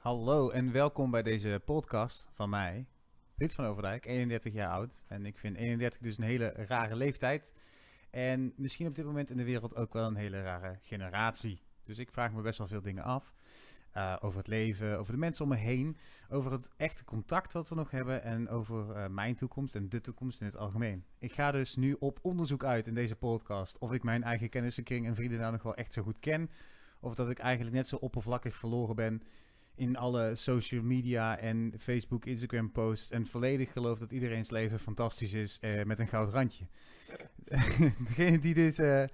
Hallo en welkom bij deze podcast van mij, Ruud van Overdijk, 31 jaar oud. En ik vind 31 dus een hele rare leeftijd. En misschien op dit moment in de wereld ook wel een hele rare generatie. Dus ik vraag me best wel veel dingen af. Uh, over het leven, over de mensen om me heen, over het echte contact wat we nog hebben en over uh, mijn toekomst en de toekomst in het algemeen. Ik ga dus nu op onderzoek uit in deze podcast of ik mijn eigen kennissenkring en vrienden nou nog wel echt zo goed ken. Of dat ik eigenlijk net zo oppervlakkig verloren ben in alle social media en Facebook, Instagram posts en volledig geloof dat iedereen's leven fantastisch is uh, met een goud randje. Degene die deze,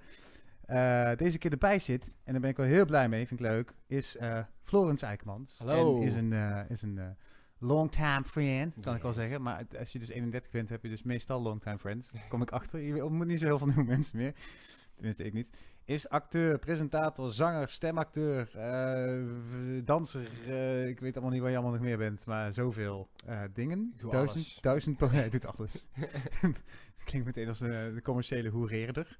uh, deze keer erbij zit, en daar ben ik wel heel blij mee, vind ik leuk, is Florence Eikmans. Hallo. En is een, is een long-time friend, kan ik wel zeggen. Maar als je dus 31 bent, heb je dus meestal long-time friends. Kom ik achter. Je ontmoet niet zo heel veel nieuwe mensen meer. Tenminste, ik niet. Is acteur, presentator, zanger, stemacteur, uh, danser. Uh, ik weet allemaal niet waar je allemaal nog meer bent, maar zoveel uh, dingen. Ik doe duizend, alles. duizend, hij doet alles. Klinkt meteen als de commerciële hoereerder.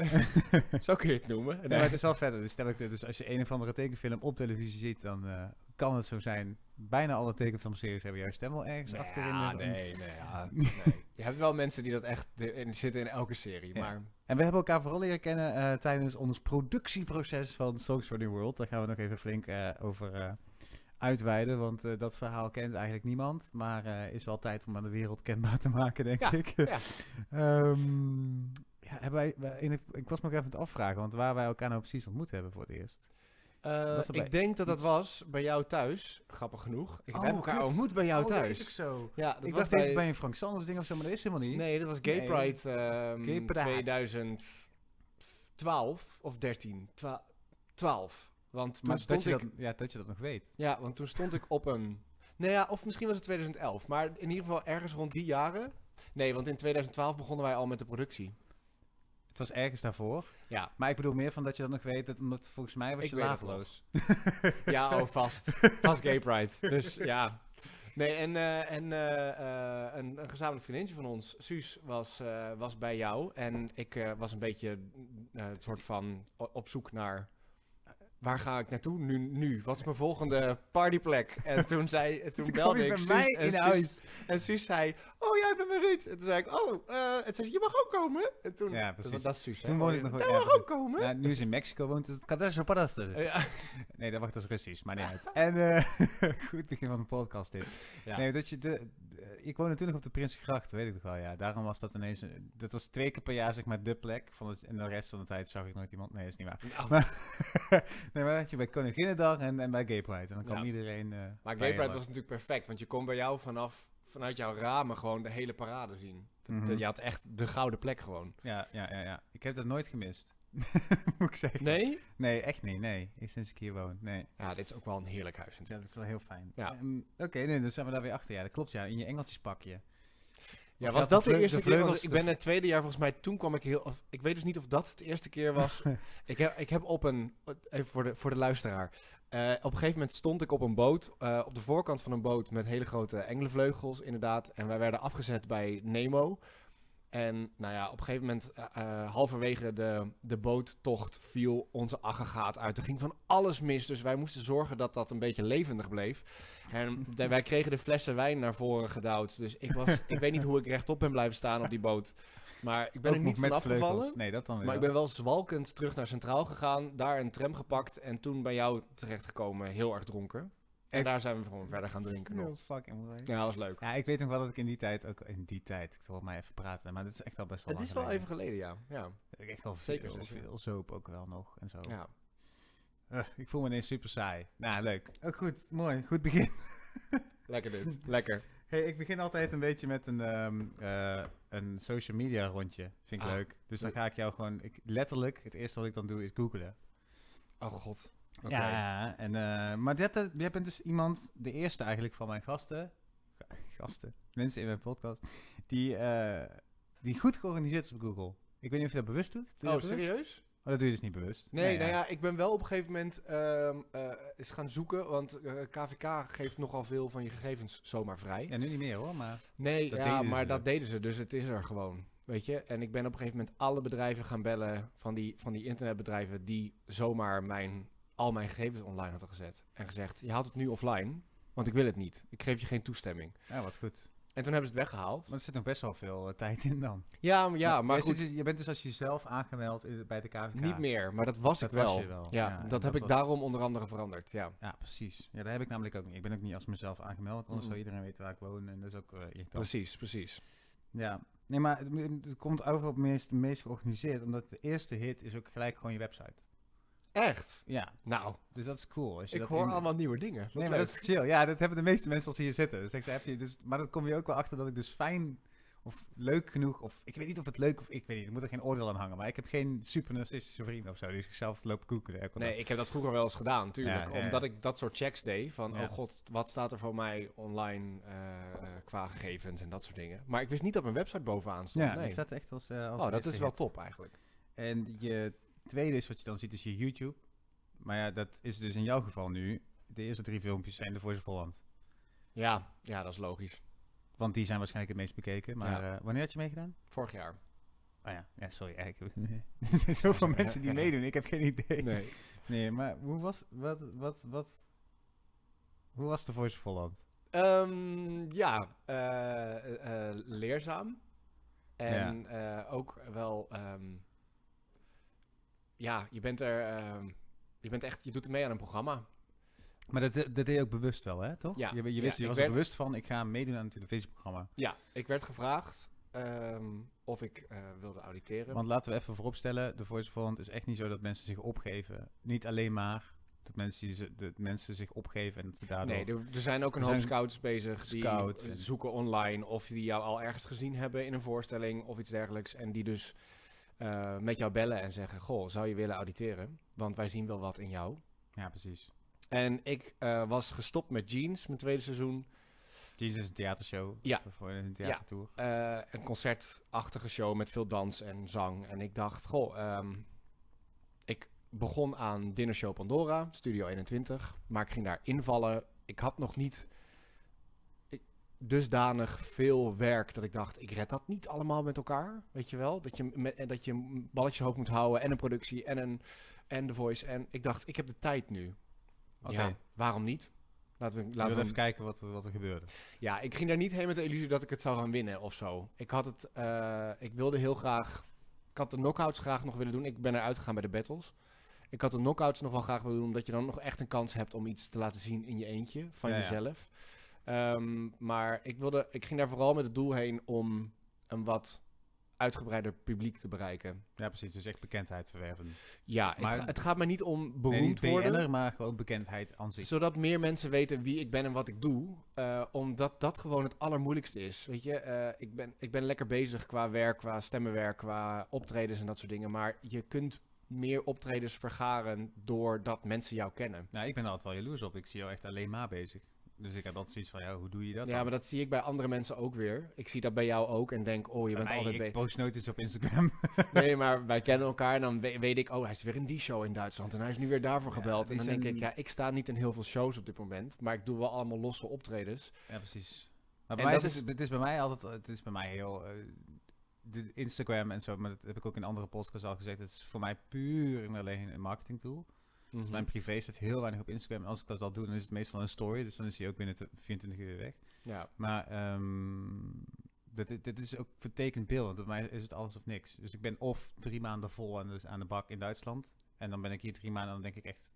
zo kun je het noemen. Nee, maar het is wel vet. Dus, stemacteur, dus als je een of andere tekenfilm op televisie ziet, dan kan het zo zijn. Bijna alle tekenfilmseries hebben jouw stem wel ergens nee, achterin. Ja, nee, nee, ja, nee. Je hebt wel mensen die dat echt in, zitten in elke serie, Ja. maar... En we hebben elkaar vooral leren kennen uh, tijdens ons productieproces van Songs for the World. Daar gaan we nog even flink uh, over uh, uitweiden, want dat verhaal kent eigenlijk niemand. Maar is wel tijd om aan de wereld kenbaar te maken, denk ja, ik. Ja. um, ja, hebben wij, wij, ik, ik was me nog even te afvragen, want waar wij elkaar nou precies ontmoet hebben voor het eerst. Uh, ik denk dat dat was bij jou thuis, grappig genoeg. Ik oh, heb elkaar kut. ontmoet bij jou oh, thuis. Dat is ook zo. Ja, dat ik dacht bij... even bij een Frank Sanders ding of zo, maar dat is helemaal niet. Nee, dat was Gay Nee. Pride um, Gay Pride. 2012 of 13. Twa 12. Want toen Maar stond dat je, ik... dat, ja, dat je dat nog weet. Ja, want toen stond ik op een... Nou ja, of misschien was het 2011. Maar in ieder geval ergens rond die jaren. Nee, want in 2012 begonnen wij al met de productie. Het was ergens daarvoor. Ja. Maar ik bedoel meer van dat je dat nog weet, dat, omdat volgens mij was Ik je laveloos. Ja, oh, vast. Vast Gay Pride. Dus ja. Nee, en, uh, en uh, uh, een, een, gezamenlijk vriendinnetje van ons, Suus, was, eh, was bij jou. En ik eh, was een beetje het soort van op zoek naar... Waar ga ik naartoe nu? nu? Wat is mijn volgende partyplek? En toen, zei, toen belde ik Suus mij en, in Suus, huis. en Suus zei, oh jij bent mijn Ruud. En toen zei ik, oh, uh, en zei, je mag ook komen. En toen, ja, precies. Dat, dat is Suus, Toen woonde ik nog Jij mag ook komen. Ja, nu is in Mexico woont het Cadastro Padastre. Ja. Nee, dat wacht als Russisch, maar uit. En uh, goed begin van de podcast dit. Nee, dat je de, ik toen nog op de Prinsengracht, weet ik nog wel. Ja, daarom was dat ineens. Dat was twee keer per jaar zeg maar de plek. Van het, en de rest van de tijd zag ik nooit iemand. Nee, dat is niet waar. Oh. Maar, nee, maar dat je bij Koninginnedag en, en bij Gay Pride. En dan kwam Ja. iedereen. Uh, Maar Gay Pride was natuurlijk perfect, want je kon bij jou vanaf vanuit jouw ramen gewoon de hele parade zien. Mm -hmm. Je had echt de gouden plek gewoon. Ja, ja, ja, ja. Ik heb dat nooit gemist. Moet ik zeggen. Nee? Nee, echt niet. Nee. Ik sinds ik hier woon. Nee. Ja, dit is ook wel een heerlijk huis Ja, dat is wel heel fijn. Ja. Um, Oké, okay, nee, dan zijn we daar weer achter. Ja, dat klopt ja. In je engeltjespakje. Ja, Of was dat de, eerste de keer? Want vleugels ik ben het tweede jaar volgens mij, toen kwam ik heel... Of, ik weet dus niet of dat het eerste keer was. ik, heb, ik heb op een... Even voor de, voor de luisteraar. Eh, op een gegeven moment stond ik op een boot. eh, op de voorkant van een boot met hele grote engelenvleugels inderdaad. En wij werden afgezet bij Nemo. En nou ja, op een gegeven moment, eh, eh, halverwege de, de boottocht, viel onze aggregaat uit. Er ging van alles mis, dus wij moesten zorgen dat dat een beetje levendig bleef. En de- wij kregen de flessen wijn naar voren gedouwd. Dus ik, was, ik weet niet hoe ik rechtop ben blijven staan op die boot. Maar ik ben Ook er niet van afgevallen. Nee, dat dan weer. Maar ik ben wel zwalkend terug naar Centraal gegaan, daar een tram gepakt en toen bij jou terechtgekomen, heel erg dronken. En daar zijn we gewoon verder gaan drinken nog. Fucking mooi. Ja, dat was leuk. Ja, ik weet nog wel dat ik in die tijd ook... In die tijd, ik zal mij even praten, maar dat is echt al best wel Het is wel geleden. even geleden, ja. ja. Ik Echt wel Zeker veel, veel zoop ook wel nog en zo. ja. Ugh, ik voel me ineens super saai. Nou, leuk. Ook goed, mooi. Goed begin. Lekker dit. Lekker. Hey, ik begin altijd een beetje met een, ehm, eh, een social media rondje. Vind ik Ah. leuk. Dus dan ga ik jou gewoon... Ik, letterlijk, het eerste wat ik dan doe is googlen. Oh god. Ja, en, eh, maar dit, eh, jij bent dus iemand, de eerste eigenlijk van mijn gasten, ga- gasten, mensen in mijn podcast, die, eh, die goed georganiseerd is op Google. Ik weet niet of je dat bewust doet. Doe je Oh, dat bewust? serieus? Oh, dat doe je dus niet bewust. Nee, nou ja, ik ben wel op een gegeven moment ehm eh, eens gaan zoeken, want eh, KVK geeft nogal veel van je gegevens zomaar vrij. Ja, nu niet meer hoor, maar... Nee, ja, maar ze. dat deden ze, dus het is er gewoon. Weet je? En ik ben op een gegeven moment alle bedrijven gaan bellen van die, van die internetbedrijven die zomaar mijn al mijn gegevens online hadden gezet. En gezegd, je haalt het nu offline, want ik wil het niet. Ik geef je geen toestemming. Ja, wat goed. En toen hebben ze het weggehaald. Maar er zit nog best wel veel eh, tijd in dan. Ja, maar, ja, maar je, goed, dus- je bent dus als jezelf aangemeld in- bij de KVK. niet meer. Maar dat was Dat ik wel. was je wel. Ja, dat heb dat ik was- daarom onder andere veranderd. Ja. Ja, precies. Ja, daar heb ik namelijk ook niet. Ik ben ook niet als mezelf aangemeld, anders zou iedereen weten waar ik woon. En dat is ook eh irritant. Precies, precies. Ja. Nee, maar het, het komt over op het meest, meest georganiseerd, omdat de eerste hit is ook gelijk gewoon je website. Echt? Ja, Nou, dus dat is cool. Als je ik dat hoor in- allemaal nieuwe dingen. Wat Nee, maar dat is chill. Ja, dat hebben de meeste mensen als ze hier zitten. Dus ik zei, heb je dus, maar dan kom je ook wel achter dat ik dus fijn of leuk genoeg, of ik weet niet of het leuk of ik weet niet, ik moet er geen oordeel aan hangen, maar ik heb geen super narcistische vrienden of zo, die zichzelf lopen koeken. elke dag. Nee, ik heb dat vroeger wel eens gedaan, tuurlijk. Ja, ja, ja. Omdat ik dat soort checks deed. Van, oh god, wat staat er voor mij online eh, qua gegevens en dat soort dingen. Maar ik wist niet dat mijn website bovenaan stond. Ja, nee. die staat echt als, eh, als oh, dat is wel hit. top eigenlijk. En je tweede is wat je dan ziet, is je YouTube. Maar ja, dat is dus in jouw geval nu, de eerste drie filmpjes zijn de Voice of Holland. Ja, ja, dat is logisch. Want die zijn waarschijnlijk het meest bekeken. Maar Ja. eh, wanneer had je meegedaan? Vorig jaar. Oh ja, ja sorry. eigenlijk er zijn zoveel mensen die meedoen, ik heb geen idee. Nee. Nee, maar hoe was, wat, wat, wat, hoe was de Voice of Holland? Ehm, ja, eh, eh, leerzaam. En ook wel, ehm, ja, je bent er, ehm, je bent echt, je doet mee aan een programma. Maar dat, dat deed je ook bewust wel, hè, toch? Ja, Je, je, ja, wist, je was werd- er bewust van, ik ga meedoen aan het televisieprogramma. Ja, ik werd gevraagd ehm, of ik eh, wilde auditeren. Want laten we even vooropstellen, de Voice of Holland is echt niet zo dat mensen zich opgeven. Niet alleen maar dat mensen, dat mensen zich opgeven en dat ze daardoor... Nee, er, er zijn ook een hoop scouts bezig die scouts eh, zoeken online of die jou al ergens gezien hebben in een voorstelling of iets dergelijks. En die dus eh, met jou bellen en zeggen, goh, zou je willen auditeren? Want wij zien wel wat in jou. Ja, precies. En ik eh, was gestopt met Jeans, mijn tweede seizoen. Jesus is een theatershow. Ja. Voor, een theatertour. Eh, een concertachtige show met veel dans en zang. En ik dacht, goh, ehm, ik begon aan Dinnershow Pandora, Studio 21. Maar ik ging daar invallen. Ik had nog niet dusdanig veel werk dat ik dacht, ik red dat niet allemaal met elkaar. Weet je wel? Dat je, met, en dat je een balletje hoog moet houden en een productie en een en de voice. En ik dacht, ik heb de tijd nu. Oké. Ja, waarom niet? Laten we, Laten we even kijken wat, er- wat er gebeurde. ja, ik ging daar niet heen met de illusie dat ik het zou gaan winnen of zo. Ik had het, eh, ik wilde heel graag, ik had de knockouts graag nog willen doen. Ik ben eruit gegaan bij de battles. Ik had de knockouts nog wel graag willen doen, omdat je dan nog echt een kans hebt om iets te laten zien in je eentje, van Ja, ja. Ehm, maar ik, wilde, ik ging daar vooral met het doel heen om een wat uitgebreider publiek te bereiken. Ja, precies. Dus echt bekendheid verwerven. Ja, Maar- het, ga- het gaat me niet om nee, beroemd niet worden. Maar gewoon bekendheid aan zich. Zodat meer mensen weten wie ik ben en wat ik doe. Eh, omdat dat gewoon het allermoeilijkste is. Weet je, eh, ik, ben, ik ben lekker bezig qua werk, qua stemmenwerk, qua optredens en dat soort dingen. Maar je kunt meer optredens vergaren doordat mensen jou kennen. Nou, ik ben er altijd wel jaloers op. Ik zie jou echt alleen maar bezig. Dus ik heb altijd zoiets van, ja, hoe doe je dat ja, dan? maar dat zie ik bij andere mensen ook weer. Ik zie dat bij jou ook en denk, oh, je Bij bent mij, altijd ik post nooit iets op Instagram. Nee, maar wij kennen elkaar en dan we- weet ik, oh, hij is weer in die show in Duitsland en hij is nu weer daarvoor gebeld. en dan denk ik, ja, ik sta niet in heel veel shows op dit moment, maar ik doe wel allemaal losse optredens. ja, precies. Maar En bij mij is het is bij mij altijd, het is bij mij heel, eh, de Instagram en zo, maar dat heb ik ook in andere podcasts al gezegd, het is voor mij puur en alleen een marketing tool. Mhm. Mijn privé staat heel weinig op Instagram en als ik dat al doe, dan is het meestal een story, dus dan is die ook binnen te- 24 uur weg. Ja, Maar ehm dit, dit- is ook vertekend beeld, want bij mij is het alles of niks. Dus ik ben of drie maanden vol aan de, aan de bak in Duitsland. En dan ben ik hier drie maanden en dan denk ik echt...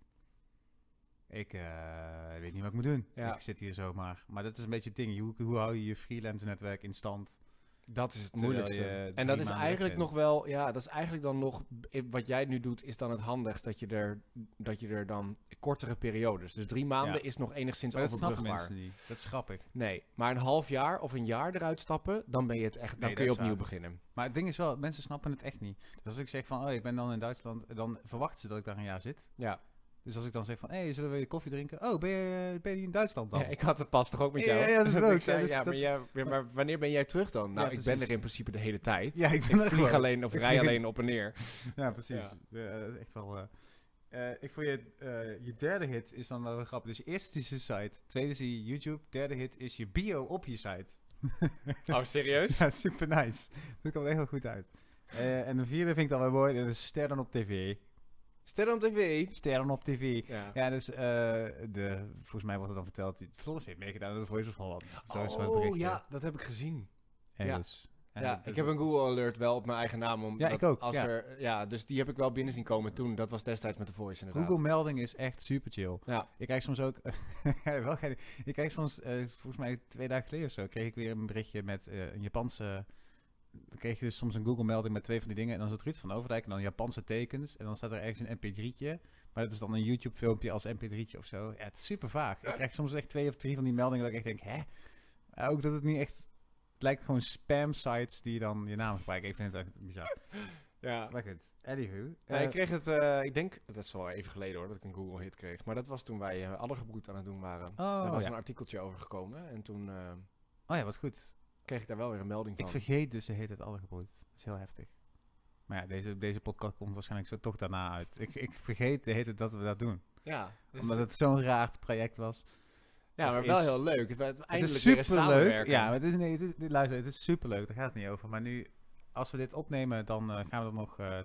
Ik eh, weet niet wat ik moet doen. Ja. Ik zit hier zomaar. Maar dat is een beetje het ding. Hoe, hoe hou je je freelance netwerk in stand? Dat is het Terwijl moeilijkste. je En dat is eigenlijk nog wel, ja, dat is eigenlijk dan nog, i- wat jij nu doet, is dan het handigst dat je er, dat je er dan kortere periodes. Dus drie maanden Ja. is nog enigszins Maar overbrugbaar. mensen niet. Dat is grappig. Nee, maar een half jaar of een jaar eruit stappen, dan ben je het echt, dan Nee, kun je opnieuw waar. beginnen. Maar het ding is wel, mensen snappen het echt niet. Dus als ik zeg van, oh, ik ben dan in Duitsland, dan verwachten ze dat ik daar een jaar zit. Ja. Dus als ik dan zeg van, hé, hey, zullen we koffie drinken? Oh, ben je, ben je in Duitsland dan? ja, ik had het pas toch ook met Ja, jou? ja, dat is leuk. zei, Ja, dus ja, dat- maar, jij- ja, maar wanneer ben jij terug dan? Nou, ik ben er in principe de hele tijd. Ja, ik ben ik vlieg alleen of Ik rij alleen op en neer. Ja, precies. Ja. Ja, echt wel... eh, eh, ik vond je, eh, je derde hit is dan wel grappig. Dus je eerste is je site, tweede is je YouTube, derde hit is je bio op je site. Oh, serieus? ja, super nice. Dat komt echt wel goed uit. En de vierde vind ik dan wel mooi, dat is ster dan op tv. Sterren op tv. Sterren op tv. Ja. Ja, dus eh, de, volgens mij wordt het dan verteld, Floris heeft meegedaan aan de Voice of Holland. Oh ja, dat heb ik gezien. En ja. dus- en Ja, dus- ik heb een Google Alert wel op mijn eigen naam. Om Ja, dat ik ook, Als ja. Er, ja, dus die heb ik wel binnen zien komen toen. Dat was destijds met de Voice inderdaad. Google melding is echt super chill. Ja. Ik krijg soms ook, wel geinig. ik krijg soms, eh, volgens mij twee dagen geleden of zo, kreeg ik weer een berichtje met eh, een Japanse, dan kreeg je dus soms een Google melding met twee van die dingen en dan is het Ruud van Overdijk en dan Japanse tekens en dan staat er ergens een mp3'tje, maar dat is dan een YouTube filmpje als mp3'tje of zo. Ja, het is super vaag. Ik krijg soms echt twee of drie van die meldingen dat ik echt denk, hè? Ook dat het niet echt, het lijkt gewoon spam sites die dan je naam gebruiken. Ik vind het echt bizar. Ja. Maar goed, anywho. Eh, ik kreeg het, eh, ik denk, dat is wel even geleden hoor, dat ik een Google hit kreeg. Maar dat was toen wij uh, Addergebroed aan het doen waren. oh, daar was ja. een artikeltje over gekomen. En toen eh, oh ja, wat goed. Kreeg ik daar wel weer een melding Ik van. vergeet dus de heet het alle gebroed. Dat is heel heftig. Maar ja, deze, deze podcast komt waarschijnlijk zo toch daarna uit. Ik, ik vergeet de heet het dat we dat doen. Ja, dus- Omdat het zo'n raar traject was. ja maar wel is- heel leuk. Het, het, Het is superleuk. Ja, maar het is, nee, het is, dit- luister, het is superleuk. Daar gaat het niet over. Maar nu, als we dit opnemen, dan eh, gaan we er nog eh,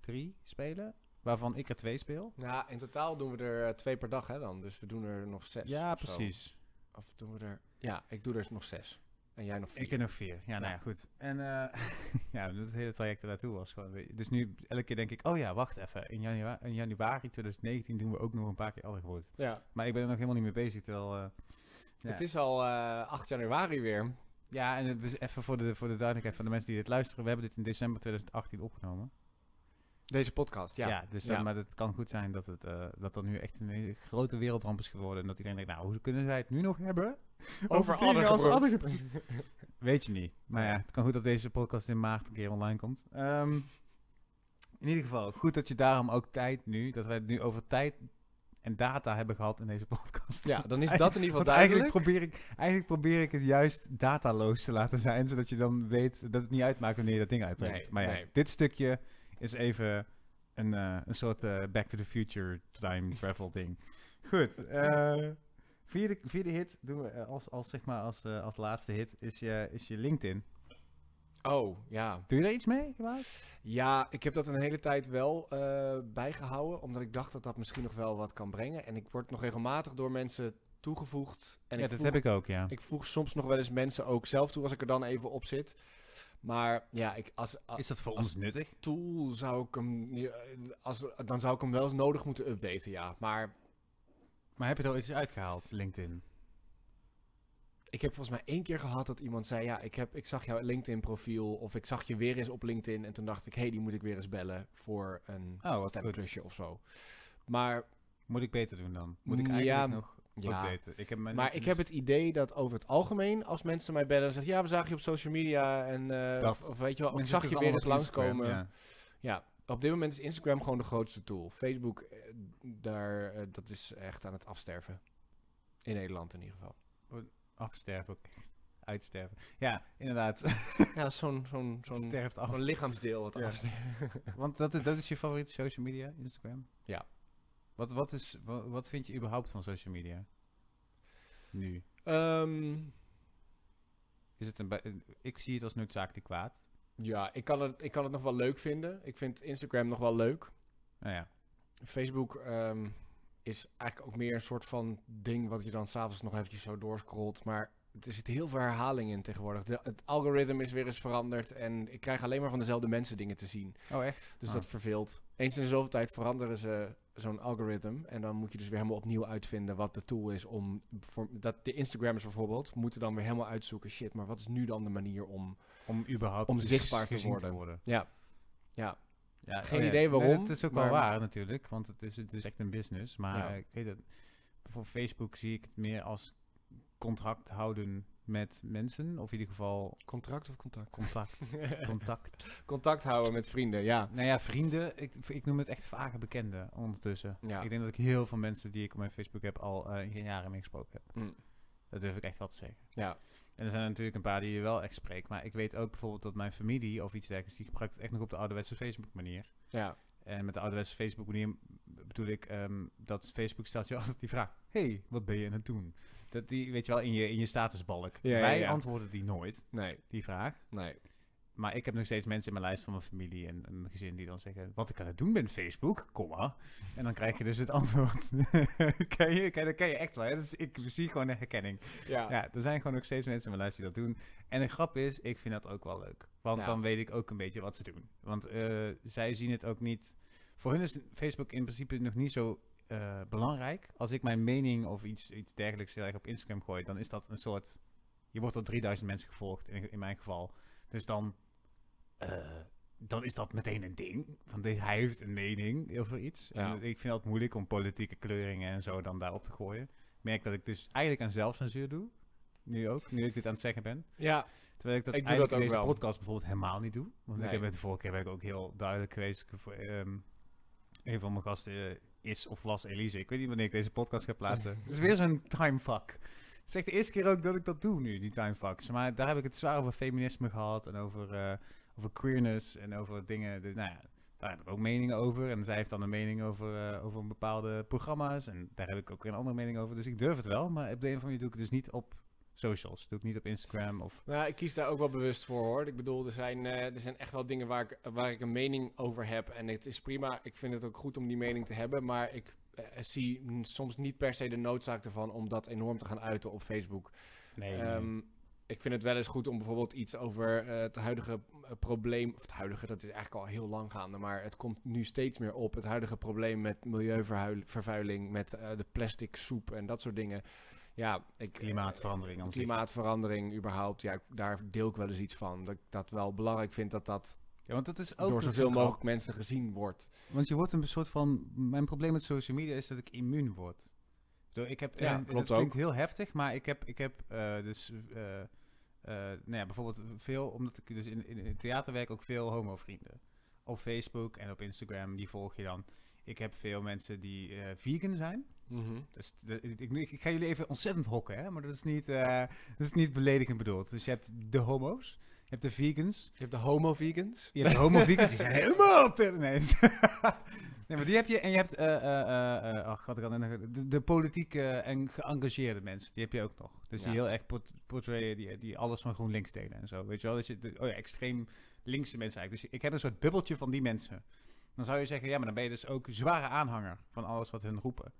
drie spelen. Waarvan ik er twee speel. Ja, in totaal doen we er eh, twee per dag hè dan. Dus we doen er nog zes. ja, of zo. precies. Of doen we er... Ja, ik doe er nog zes. En jij nog vier. Ik er nog vier. Ja, nou ja, goed. En eh, ja, het hele traject naartoe was gewoon... Dus nu, elke keer denk ik, oh ja, wacht even. In, janua in januari 2019 doen we ook nog een paar keer alle gebroed. Ja. Maar ik ben er nog helemaal niet mee bezig, terwijl... eh, ja. Het is al eh 8 januari weer. Ja, en het is even voor de, voor de duidelijkheid van de mensen die dit luisteren. We hebben dit in december 2018 opgenomen. Deze podcast, ja. dus Ja. maar het kan goed zijn dat het eh, dat er nu echt een grote wereldramp is geworden. En dat iedereen denkt, nou, hoe kunnen zij het nu nog hebben? Over dingen als Addergebroed. Addergebroed. Weet je niet. Maar ja, het kan goed dat deze podcast in maart een keer online komt. Ehm, in ieder geval, goed dat je daarom ook tijd nu, dat wij het nu over tijd en data hebben gehad in deze podcast. Ja, dan is dat in ieder geval Want eigenlijk duidelijk. probeer, ik, eigenlijk probeer ik het juist dataloos te laten zijn, zodat je dan weet dat het niet uitmaakt wanneer je dat ding uitbrengt. Nee, maar ja, nee. dit stukje is even een, eh, een soort eh, Back to the Future time travel ding. Goed. eh vierde, vierde hit doen we als, als, zeg maar als, als laatste hit is je, is je LinkedIn. Oh, ja. Doe je daar iets mee? Gemaakt? Ja, ik heb dat een hele tijd wel eh, bijgehouden. Omdat ik dacht dat dat misschien nog wel wat kan brengen. En ik word nog regelmatig door mensen toegevoegd. En ja, ik dat voeg, heb ik ook, ja. ik voeg soms nog wel eens mensen ook zelf toe als ik er dan even op zit. Maar ja, ik, als, als is dat voor ons nuttig? tool zou ik hem... ja, Als, dan zou ik hem wel eens nodig moeten updaten, ja. Maar Maar heb je er al iets uitgehaald, LinkedIn? ik heb volgens mij één keer gehad dat iemand zei... Ja, ik, heb, ik zag jouw LinkedIn-profiel of ik zag je weer eens op LinkedIn. En toen dacht ik, hé, hey, die moet ik weer eens bellen voor een Oh, stemklusje of zo. Maar Moet ik beter doen dan? Moet ik Ja, eigenlijk nog ja, updaten? Ik heb mijn Maar ik heb het idee dat over het algemeen, als mensen mij bellen en zeggen, ja, we zagen je op social media en eh, of, of weet je wel, ik zag je weer eens langskomen. Ja. ja. op dit moment is Instagram gewoon de grootste tool. Facebook, eh, daar, eh, dat is echt aan het afsterven. In Nederland in ieder geval. Afsterven ook. Uitsterven. Ja, inderdaad. Ja, zo'n zo'n zo'n sterft af. zo'n lichaamsdeel wat Ja. afsterft. Want dat, is- dat is je favoriete social media, Instagram? Ja. Wat, wat, is, wat, wat vind je überhaupt van social media? Nu. Ehm, Is het een, ik zie het als noodzakelijk kwaad. ja, ik kan, het, ik kan het nog wel leuk vinden. Ik vind Instagram nog wel leuk. Nou ja. Facebook ehm, is eigenlijk ook meer een soort van ding wat je dan s'avonds nog eventjes zo doorscrollt. Maar er zit heel veel herhaling in tegenwoordig. De, het algoritme is weer eens veranderd en ik krijg alleen maar van dezelfde mensen dingen te zien. Oh, echt? Dus Oh. dat verveelt. Eens in de zoveel tijd veranderen ze zo'n algoritme en dan moet je dus weer helemaal opnieuw uitvinden wat de tool is om... Voor, dat de Instagrammers bijvoorbeeld moeten dan weer helemaal uitzoeken, shit, maar wat is nu dan de manier om... Om überhaupt Om dus zichtbaar te worden. Ja, ja, Ja, Geen oh ja. idee Nee, waarom, het is ook maar- wel waar natuurlijk, want het is, het is echt een business. Maar Ja. ik weet het, voor Facebook zie ik het meer als contract houden met mensen. Of in ieder geval contract of contact? contact. contact. Contact houden met vrienden, ja. Nou ja, vrienden, ik, ik noem het echt vage bekenden ondertussen. Ja. Ik denk dat ik heel veel mensen die ik op mijn Facebook heb al in jaren mee gesproken heb. Mm. Dat durf ik echt wel te zeggen. Ja, En er zijn er natuurlijk een paar die je wel echt spreekt. Maar ik weet ook bijvoorbeeld dat mijn familie of iets dergelijks, die gebruikt het echt nog op de ouderwetse Facebook manier. ja. En met de ouderwetse Facebook manier bedoel ik ehm, dat Facebook stelt je altijd die vraag. hey, wat ben je aan het doen? Dat die, weet je wel, in je, in je statusbalk. Ja, Wij ja. antwoorden die nooit, Nee, die vraag. nee. maar ik heb nog steeds mensen in mijn lijst van mijn familie en, en mijn gezin die dan zeggen... Wat ik aan het doen ben Facebook, komma. En dan krijg je dus het antwoord. ken je? Ken, dat ken je echt wel. Hè? Dus ik zie gewoon de herkenning. Ja. Ja, er zijn gewoon nog steeds mensen in mijn lijst die dat doen. En de grap is, ik vind dat ook wel leuk. Want Ja. dan weet ik ook een beetje wat ze doen. Want eh, zij zien het ook niet... Voor hun is Facebook in principe nog niet zo eh, belangrijk. Als ik mijn mening of iets, iets dergelijks heel erg op Instagram gooi, dan is dat een soort... Je wordt door 3000 mensen gevolgd, in, in mijn geval. Dus dan... eh, dan is dat meteen een ding. Van de- hij heeft een mening over iets. Ja. En ik vind het moeilijk om politieke kleuringen en zo dan daarop te gooien. Ik merk dat ik dus eigenlijk aan zelfcensuur doe. Nu ook, nu ik dit aan het zeggen ben. ja. Terwijl ik dat Ik doe eigenlijk dat in deze wel. podcast bijvoorbeeld helemaal niet doe. Want ik heb het de vorige keer ben ik ook heel duidelijk geweest. Ehm, een van mijn gasten eh, is of was Elise. Ik weet niet wanneer ik deze podcast ga plaatsen. Het is weer zo'n timefuck. Het echt de eerste keer ook dat ik dat doe nu, die timefucks. Maar daar heb ik het zwaar over feminisme gehad. En over, eh, over queerness en over dingen. Dus, nou ja, daar heb ik ook meningen over. En zij heeft dan een mening over, eh, over bepaalde programma's. En daar heb ik ook weer een andere mening over. Dus ik durf het wel. Maar op de een of andere manier doe ik het dus niet op socials. Doe ik niet op Instagram of... Nou, ik kies daar ook wel bewust voor hoor. Ik bedoel, er zijn, eh, er zijn echt wel dingen waar ik, waar ik een mening over heb. En het is prima. Ik vind het ook goed om die mening te hebben. Maar ik eh, zie mm, soms niet per se de noodzaak ervan om dat enorm te gaan uiten op Facebook. Nee, Ehm, ik vind het wel eens goed om bijvoorbeeld iets over eh, het huidige eh, probleem. Of het huidige, dat is eigenlijk al heel lang gaande. Maar het komt nu steeds meer op. Het huidige probleem met milieuvervuiling. Met eh, de plastic soep en dat soort dingen. Ja, ik, Klimaatverandering aan zich. klimaatverandering überhaupt, ja, ik- daar deel ik wel eens iets van. Dat ik dat wel belangrijk vind dat dat Ja, want dat is ook door zoveel zo mogelijk mensen gezien wordt. Want je wordt een soort van. Mijn probleem met social media is dat ik immuun word. Door, ik heb, Ja, en klopt dat klinkt ook. heel heftig, maar ik heb, ik heb eh, dus. eh, eh, nou ja, bijvoorbeeld veel, omdat ik dus in, in, in theater werk, ook veel homo-vrienden. Op Facebook en op Instagram, die volg je dan. Ik heb veel mensen die eh, vegan zijn. Dus de- ik, ik, ik ga jullie even ontzettend hokken, hè? maar dat is, niet, eh, dat is niet beledigend bedoeld. Dus je hebt de homo's, je hebt de vegans, Je hebt de homo-vegans. je hebt de homo-vegans, die zijn helemaal ter... Nee. nee, maar die heb je. En je hebt, eh eh eh eh, ach, wat ik de, de politieke en geëngageerde mensen, die heb je ook nog. Dus die heel erg port- portrayen, die, die alles van GroenLinks delen en zo. Weet je wel, dat je, de, oh ja, extreem linkse mensen eigenlijk. Dus ik heb een soort bubbeltje van die mensen. Dan zou je zeggen, ja, maar dan ben je dus ook zware aanhanger van alles wat hun roepen.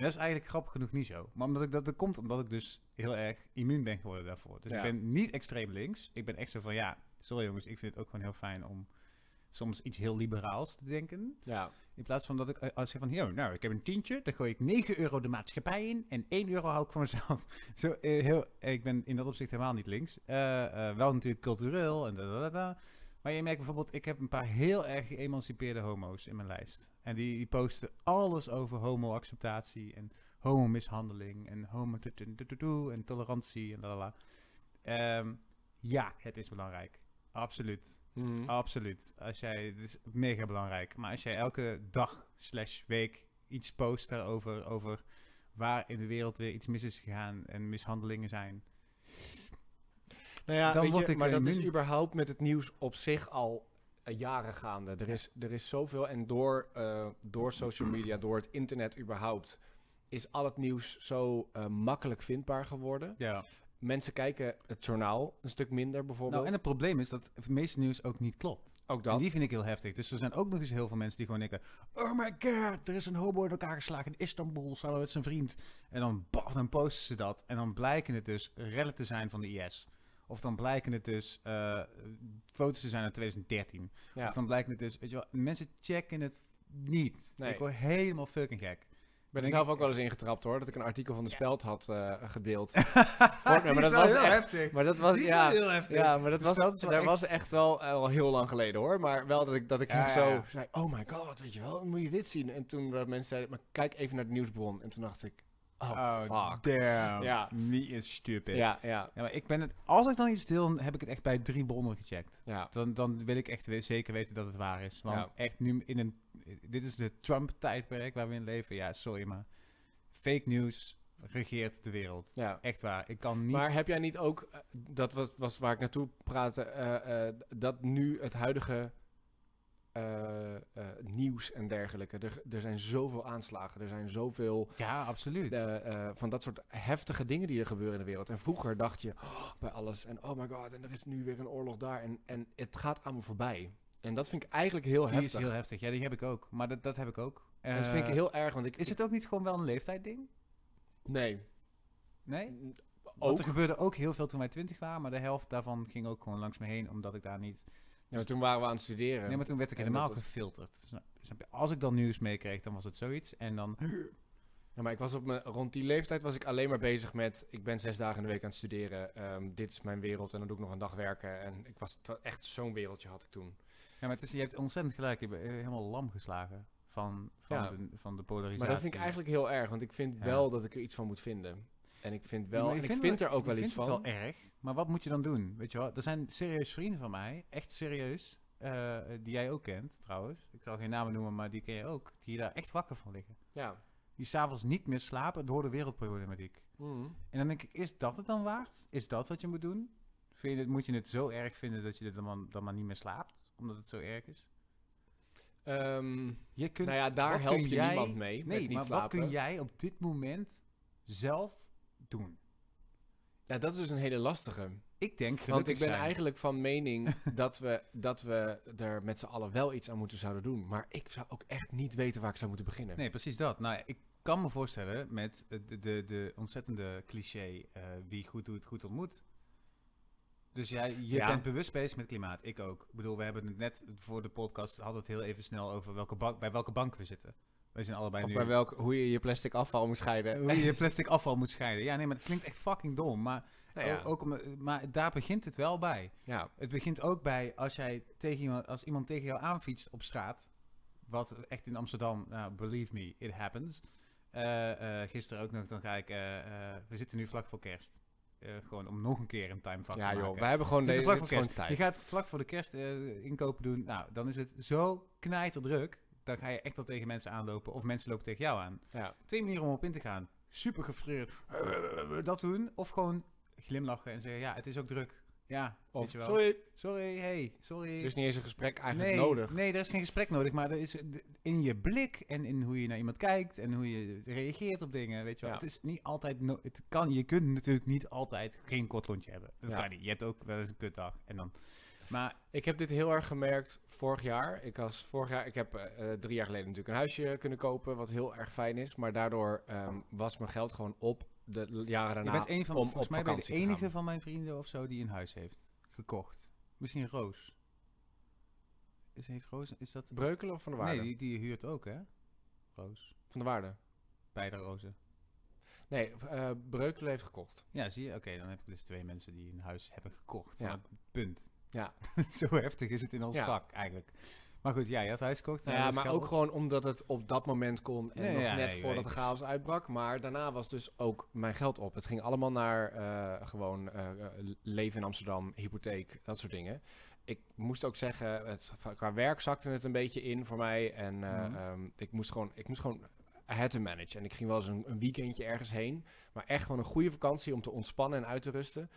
En dat is eigenlijk grappig genoeg niet zo. Maar omdat ik dat, dat komt omdat ik dus heel erg immuun ben geworden daarvoor. Dus Ja. ik ben niet extreem links. Ik ben echt zo van, ja, sorry jongens, ik vind het ook gewoon heel fijn om soms iets heel liberaals te denken. Ja. In plaats van dat ik eh, als ik van, hier, nou, ik heb een tientje, dan gooi ik 9 euro de maatschappij in en 1 euro hou ik voor mezelf. Zo, eh, heel, ik ben in dat opzicht helemaal niet links. Eh, eh, wel natuurlijk cultureel en da, da. Maar je merkt bijvoorbeeld, ik heb een paar heel erg geëmancipeerde homo's in mijn lijst. En die, die posten alles over homo-acceptatie en homo-mishandeling en homo en tolerantie en lalala. Ehm ja, het is belangrijk. Absoluut. Mhm. Absoluut. Als jij, het is mega belangrijk. Maar als jij elke dag slash week iets post daarover, over waar in de wereld weer iets mis is gegaan en mishandelingen zijn. Nou ja, Dan weet word je, ik maar dat is überhaupt met het nieuws op zich al jaren gaande. Er is, er is zoveel en door, eh, door social media, door het internet überhaupt, is al het nieuws zo eh, makkelijk vindbaar geworden. Ja. Mensen kijken het journaal een stuk minder bijvoorbeeld. Nou, en het probleem is dat het meeste nieuws ook niet klopt. Ook En dat. die vind ik heel heftig. Dus er zijn ook nog eens heel veel mensen die gewoon denken... Oh my god, er is een homo in elkaar geslagen in Istanbul samen met zijn vriend. En dan, baf, dan posten ze dat. En dan blijken het dus rellen te zijn van de IS. Of dan blijken het dus eh, foto's te zijn uit 2013. Ja. Of dan blijken het dus... Weet je wel, mensen checken het niet. Nee. Ik word helemaal fucking gek. Ik ben er zelf ook wel eens ingetrapt hoor, dat ik een artikel van de. Speld had eh, gedeeld. Maar dat was heel echt- heftig. Maar dat was, Die ja, heel heftig. ja, maar dat was, daar echt- was echt wel eh, al heel lang geleden hoor. Maar wel dat ik, dat ik Ja, echt ja, zo ja. zei, oh my god, weet je wel, moet je dit zien. En toen dat mensen zeiden, maar kijk even naar de nieuwsbron. En toen dacht ik, oh, Oh, fuck. damn. Ja. Me is stupid. Ja, ja, Ja, maar ik ben het... Als ik dan iets deel, dan heb ik het echt bij drie bronnen gecheckt. ja. Dan, dan wil ik echt we- zeker weten dat het waar is. Want Ja. echt nu in een... Dit is de Trump-tijdperk waar we in leven. Ja, sorry, maar... Fake news regeert de wereld. ja. Echt waar. Ik kan niet... Maar heb jij niet ook, eh, dat was, was waar ik naartoe praatte, eh, eh, dat nu het huidige eh, eh, nieuws en dergelijke. Er, er zijn zoveel aanslagen, er zijn zoveel Ja, absoluut. eh, van dat soort heftige dingen die er gebeuren in de wereld. En vroeger dacht je oh, bij alles en oh my god, en er is nu weer een oorlog daar. En, en het gaat aan me voorbij. En dat vind ik eigenlijk heel die is heftig. heel heftig. Ja, die heb ik ook. Maar dat, dat heb ik ook. En dat vind ik heel erg, want ik... Is het ook niet gewoon wel een leeftijdding? Nee. Nee? Want Ook. er gebeurde ook heel veel toen wij twintig waren, maar de helft daarvan ging ook gewoon langs me heen, omdat ik daar niet... Ja, maar toen waren we aan het studeren. Nee, maar toen werd ik helemaal dat gefilterd. Als ik dan nieuws meekreeg, dan was het zoiets. En dan... Ja, maar ik was op mijn, rond die leeftijd was ik alleen maar bezig met... Ik ben zes dagen in de week aan het studeren. ehm, dit is mijn wereld en dan doe ik nog een dag werken. En ik was echt zo'n wereldje had ik toen. Ja, maar het is, je hebt ontzettend gelijk. Je bent eh, helemaal lam geslagen van, van, Ja. de, van de polarisatie. Maar dat vind ik eigenlijk heel erg. Want ik vind Ja. wel dat ik er iets van moet vinden. En ik vind Ja, wel... en ik vind er ook wel iets van. het wel erg, maar wat moet je dan doen? Weet je wel, er zijn serieus vrienden van mij, echt serieus, eh, die jij ook kent trouwens. Ik zal geen namen noemen, maar die ken je ook. Die daar echt wakker van liggen. Ja. Die s'avonds niet meer slapen door de wereldproblematiek. Mhm. En dan denk ik, is dat het dan waard? Is dat wat je moet doen? Vind je het, moet je het zo erg vinden dat je er dan, maar- dan maar niet meer slaapt? Omdat het zo erg is? Ehm, Je kunt, nou ja, daar help je jij- niemand mee. Nee, niet maar slapen. wat kun jij op dit moment zelf doen? Ja, dat is dus een hele lastige. Ik denk Want ik ben zijn. eigenlijk van mening dat we, dat we er met z'n allen wel iets aan moeten zouden doen. Maar ik zou ook echt niet weten waar ik zou moeten beginnen. Nee, precies dat. Nou, ik kan me voorstellen met de, de, de ontzettende cliché eh, wie goed doet, goed ontmoet. Dus jij, je Ja. bent bewust bezig met klimaat. Ik ook. Ik bedoel, we hebben het net voor de podcast hadden het heel even snel over welke bank, bij welke bank we zitten. We zijn allebei Of nu... bij welk, hoe je je plastic afval moet scheiden. hoe je je plastic afval moet scheiden. Ja, nee, maar dat klinkt echt fucking dom. Maar, Nou ja. ook, om, maar daar begint het wel bij. ja. Het begint ook bij als jij tegen iemand, als iemand tegen jou aanfietst op straat. Wat echt in Amsterdam, nou, believe me, it happens. Eh, gisteren ook nog, dan ga ik, eh, we zitten nu vlak voor kerst. Gewoon om nog een keer een timevak ja te joh, wij hebben gewoon We deze vlak voor kerst. gewoon Je tijd. gaat vlak voor de kerst inkopen doen. Nou, dan is het zo knijterdruk. Dan ga je echt wel tegen mensen aanlopen. Of mensen lopen tegen jou aan. Ja. Twee manieren om op in te gaan. Super gefrustreerd. dat doen. Of gewoon glimlachen en zeggen, ja, het is ook druk. Ja, Of, weet je wel. sorry, Sorry, hey, sorry. er is niet eens een gesprek eigenlijk nee, nodig. Nee, er is geen gesprek nodig, maar er is in je blik en in hoe je naar iemand kijkt en hoe je reageert op dingen, weet je wel. Ja. Het is niet altijd, no- het kan, je kunt natuurlijk niet altijd geen kort hebben. Dat Ja. kan niet. Je hebt ook wel eens een kutdag en dan, maar Ik heb dit heel erg gemerkt vorig jaar. Ik was vorig jaar, ik heb eh, eh, drie jaar geleden natuurlijk een huisje kunnen kopen, wat heel erg fijn is. Maar daardoor ehm, was mijn geld gewoon op de jaren daarna je bent een van, om volgens mij ben de enige van mijn vrienden of zo die een huis heeft gekocht. Misschien Roos. Is, heeft Roos, is dat... Breukelen of van de waarde? Nee, die, die huurt ook, hè? Roos. Van de waarde. Beide rozen. Nee, eh, Breukelen heeft gekocht. Ja, zie je? Oké, dan heb ik dus twee mensen die een huis hebben gekocht. Ja. Punt. Ja. Zo heftig is het in ons Ja. vak eigenlijk. Maar goed, ja, je had huis gekocht. Ja, maar ook gewoon omdat het op dat moment kon en nog ja, net nee, voordat de chaos uitbrak. Maar daarna was dus ook mijn geld op. Het ging allemaal naar eh, gewoon eh, eh, leven in Amsterdam, hypotheek, dat soort dingen. Ik moest ook zeggen, het, qua werk zakte het een beetje in voor mij. En eh, Mhm. ehm, ik moest gewoon, ik moest gewoon I had to manage. En ik ging wel eens een, een weekendje ergens heen. Maar echt gewoon een goede vakantie om te ontspannen en uit te rusten.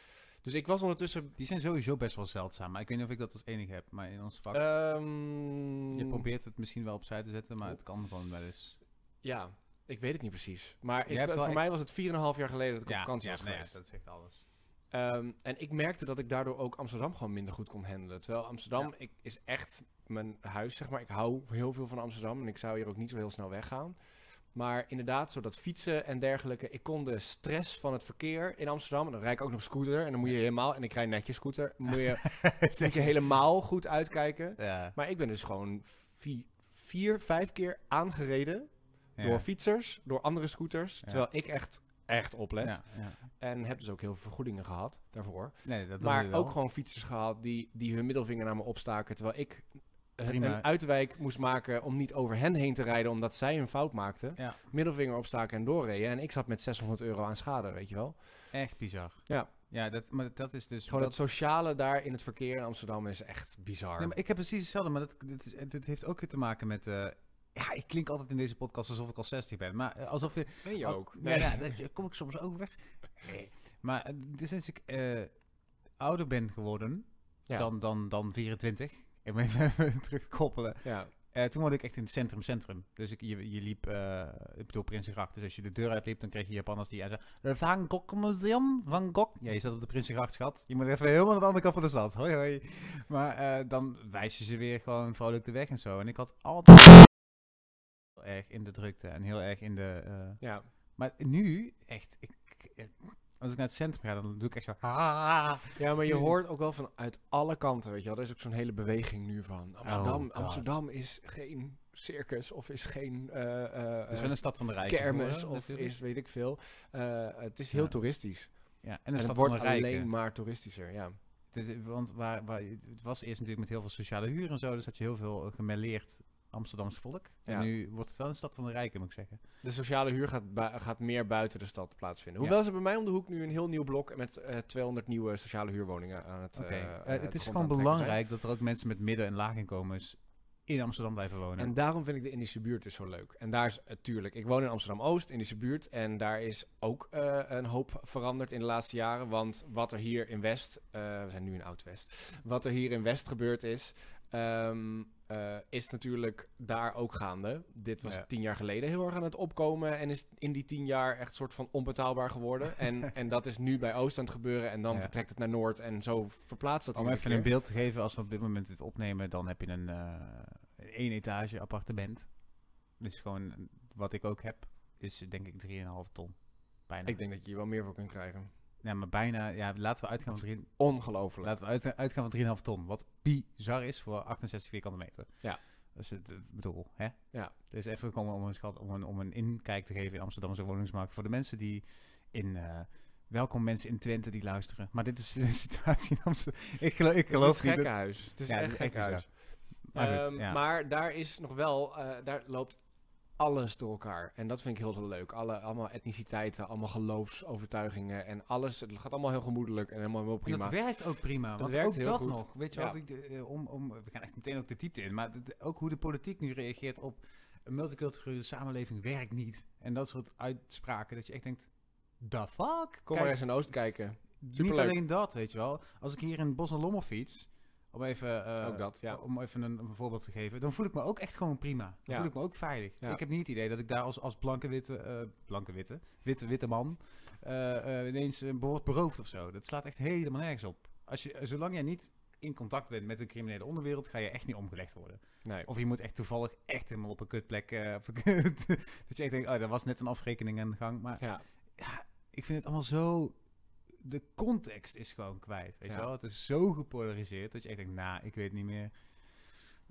Dus ik was ondertussen... Die zijn sowieso best wel zeldzaam. Maar ik weet niet of ik dat als enige heb. Maar in ons vak, ehm, je probeert het misschien wel opzij te zetten, maar het kan gewoon wel eens. Ja, ik weet het niet precies. Maar ik, voor echt- mij was het 4,5 jaar geleden dat ik op vakantie was nee, ja, geweest. dat zegt alles. Ehm, en ik merkte dat ik daardoor ook Amsterdam gewoon minder goed kon handelen. Terwijl Amsterdam Ja. ik, is echt mijn huis, zeg maar. Ik hou heel veel van Amsterdam en ik zou hier ook niet zo heel snel weggaan. Maar inderdaad, zo dat fietsen en dergelijke. Ik kon de stress van het verkeer in Amsterdam. En dan rijd ik ook nog scooter. En dan moet je helemaal, en ik rijd netjes scooter. Moet je, moet je helemaal goed uitkijken. Ja. Maar ik ben dus gewoon vier, vier vijf keer aangereden ja. door fietsers, door andere scooters. Ja. Terwijl ik echt, echt oplet. Ja, ja. En heb dus ook heel veel vergoedingen gehad daarvoor. Nee, dat maar ook gewoon fietsers gehad die, die hun middelvinger naar me opstaken. Terwijl ik Prima. een uitwijk moest maken om niet over hen heen te rijden. Omdat zij een fout maakten. Ja. Middelvinger opstaken en doorreden. En ik zat met 600 euro aan schade, weet je wel. Echt bizar. Ja. Ja, dat, maar dat is dus... Gewoon dat- het sociale daar in het verkeer in Amsterdam is echt bizar. Nee, maar ik heb precies hetzelfde, maar dat, dit, heeft ook weer te maken met... eh, ja, ik klink altijd in deze podcast alsof ik al 60 ben. Maar eh, alsof je... ben je al- ook? Ja, ja, daar kom ik soms ook weg. Nee. Maar eh, dus sinds ik ouder ben geworden Ja. dan, dan, dan 24... om even, even terug te koppelen. Ja. Eh, toen woonde ik echt in het centrum, centrum. Dus ik, je, je liep, eh ik bedoel Prinsengracht. Dus als je de deur uitliep, dan kreeg je Japanners die zeiden... De Van Gogh Museum, Van Gogh. Ja, je zat op de Prinsengracht, schat. Je moet even helemaal aan de andere kant van de stad. Hoi, hoi. Maar eh, dan wijs je ze weer gewoon vrolijk de weg en zo. En ik had altijd heel erg in de drukte en heel erg in de... ja. maar nu, echt, ik, ik- als ik naar het centrum ga, dan doe ik echt zo... "Ah." Ja, maar je hoort ook wel van uit alle kanten, weet je wel. Er is ook zo'n hele beweging nu van. Amsterdam, God. Amsterdam is geen circus of is geen eh, eh, Het is wel een stad van de rijken. kermis of natuurlijk. is weet ik veel. Eh, het is heel Ja. toeristisch. Ja, en En het stad wordt alleen maar toeristischer, ja. Het is- want waar, waar, het was eerst natuurlijk met heel veel sociale huur en zo, dus had je heel veel eh, gemêleerd Amsterdams volk. Ja. En nu wordt het wel een stad van de rijken, moet ik zeggen. De sociale huur gaat, gaat meer buiten de stad plaatsvinden. Ja. Hoewel ze bij mij om de hoek nu een heel nieuw blok met eh 200 nieuwe sociale huurwoningen aan het Oké. eh, Eh, eh, het is gewoon zijn. belangrijk dat er ook mensen met midden- en laaginkomens in Amsterdam blijven wonen. En daarom vind ik de Indische buurt dus zo leuk. En daar is natuurlijk, ik woon in Amsterdam-Oost, Indische buurt. En daar is ook eh, een hoop veranderd in de laatste jaren. Want wat er hier in West, eh, we zijn nu in Oud-West. Wat er hier in West gebeurd is, ehm, eh, is natuurlijk daar ook gaande. Dit was Ja. tien jaar geleden heel erg aan het opkomen. En is in die tien jaar echt soort van onbetaalbaar geworden. en, en dat is nu bij Oost aan het gebeuren. En dan Ja. vertrekt het naar Noord. En zo verplaatst dat Om even keer. een beeld te geven, als we op dit moment dit opnemen, dan heb je een eh één etage appartement. Dus gewoon, wat ik ook heb, is denk ik 3,5 ton. Bijna. Ik denk dat je hier wel meer voor kunt krijgen. Ja, maar bijna, ja, laten we uitgaan van, drie, Ongelooflijk. laten we uit- uitgaan van 3,5 ton. Wat bizar is voor 68 vierkante meter. Ja. Dus het, ik bedoel, hè? Ja. Het is even gekomen om een, schat, om, een, om een inkijk te geven in Amsterdamse woningsmarkt. Voor de mensen die in... eh, welkom mensen in Twente die luisteren. Maar dit is de situatie in Amsterdam. Ik geloof, ik Het geloof is niet dat- gekkenhuis. Het is Ja, het echt is gekkenhuis. Maar Ehm, ja. maar daar is nog wel, eh, daar loopt alles door elkaar. En dat vind ik heel, heel leuk. Alle, allemaal etniciteiten, allemaal geloofsovertuigingen en alles. Het gaat allemaal heel gemoedelijk en helemaal En prima. dat werkt ook prima. want werkt ook heel dat goed. nog. Weet je Ja. wel, ik, eh, om, om, we gaan echt meteen ook de diepte in. Maar ook hoe de politiek nu reageert op een multiculturele samenleving werkt niet. En dat soort uitspraken dat je echt denkt, the fuck? Kom Kijk, maar eens in Oost kijken. Niet superleuk. alleen dat, weet je wel. Als ik hier in Bos en Lommel fiets, om even, eh, Ook dat, ja. om even een, een voorbeeld te geven, dan voel ik me ook echt gewoon prima. Dan Ja. voel ik me ook veilig. Ja. Ik heb niet het idee dat ik daar als, als blanke witte, eh, blanke witte, witte, witte man eh, ineens wordt beroofd of zo. Dat slaat echt helemaal nergens op. Als je, zolang jij niet in contact bent met de criminele onderwereld, ga je echt niet omgelegd worden. Nee. Of je moet echt toevallig echt helemaal op een kutplek, op de kut, dat je echt denkt, oh, daar was net een afrekening aan de gang. Maar Ja. ja, ik vind het allemaal zo. De context is gewoon kwijt. Weet je wel? Het is zo gepolariseerd dat je echt denkt, nou, ik weet niet meer.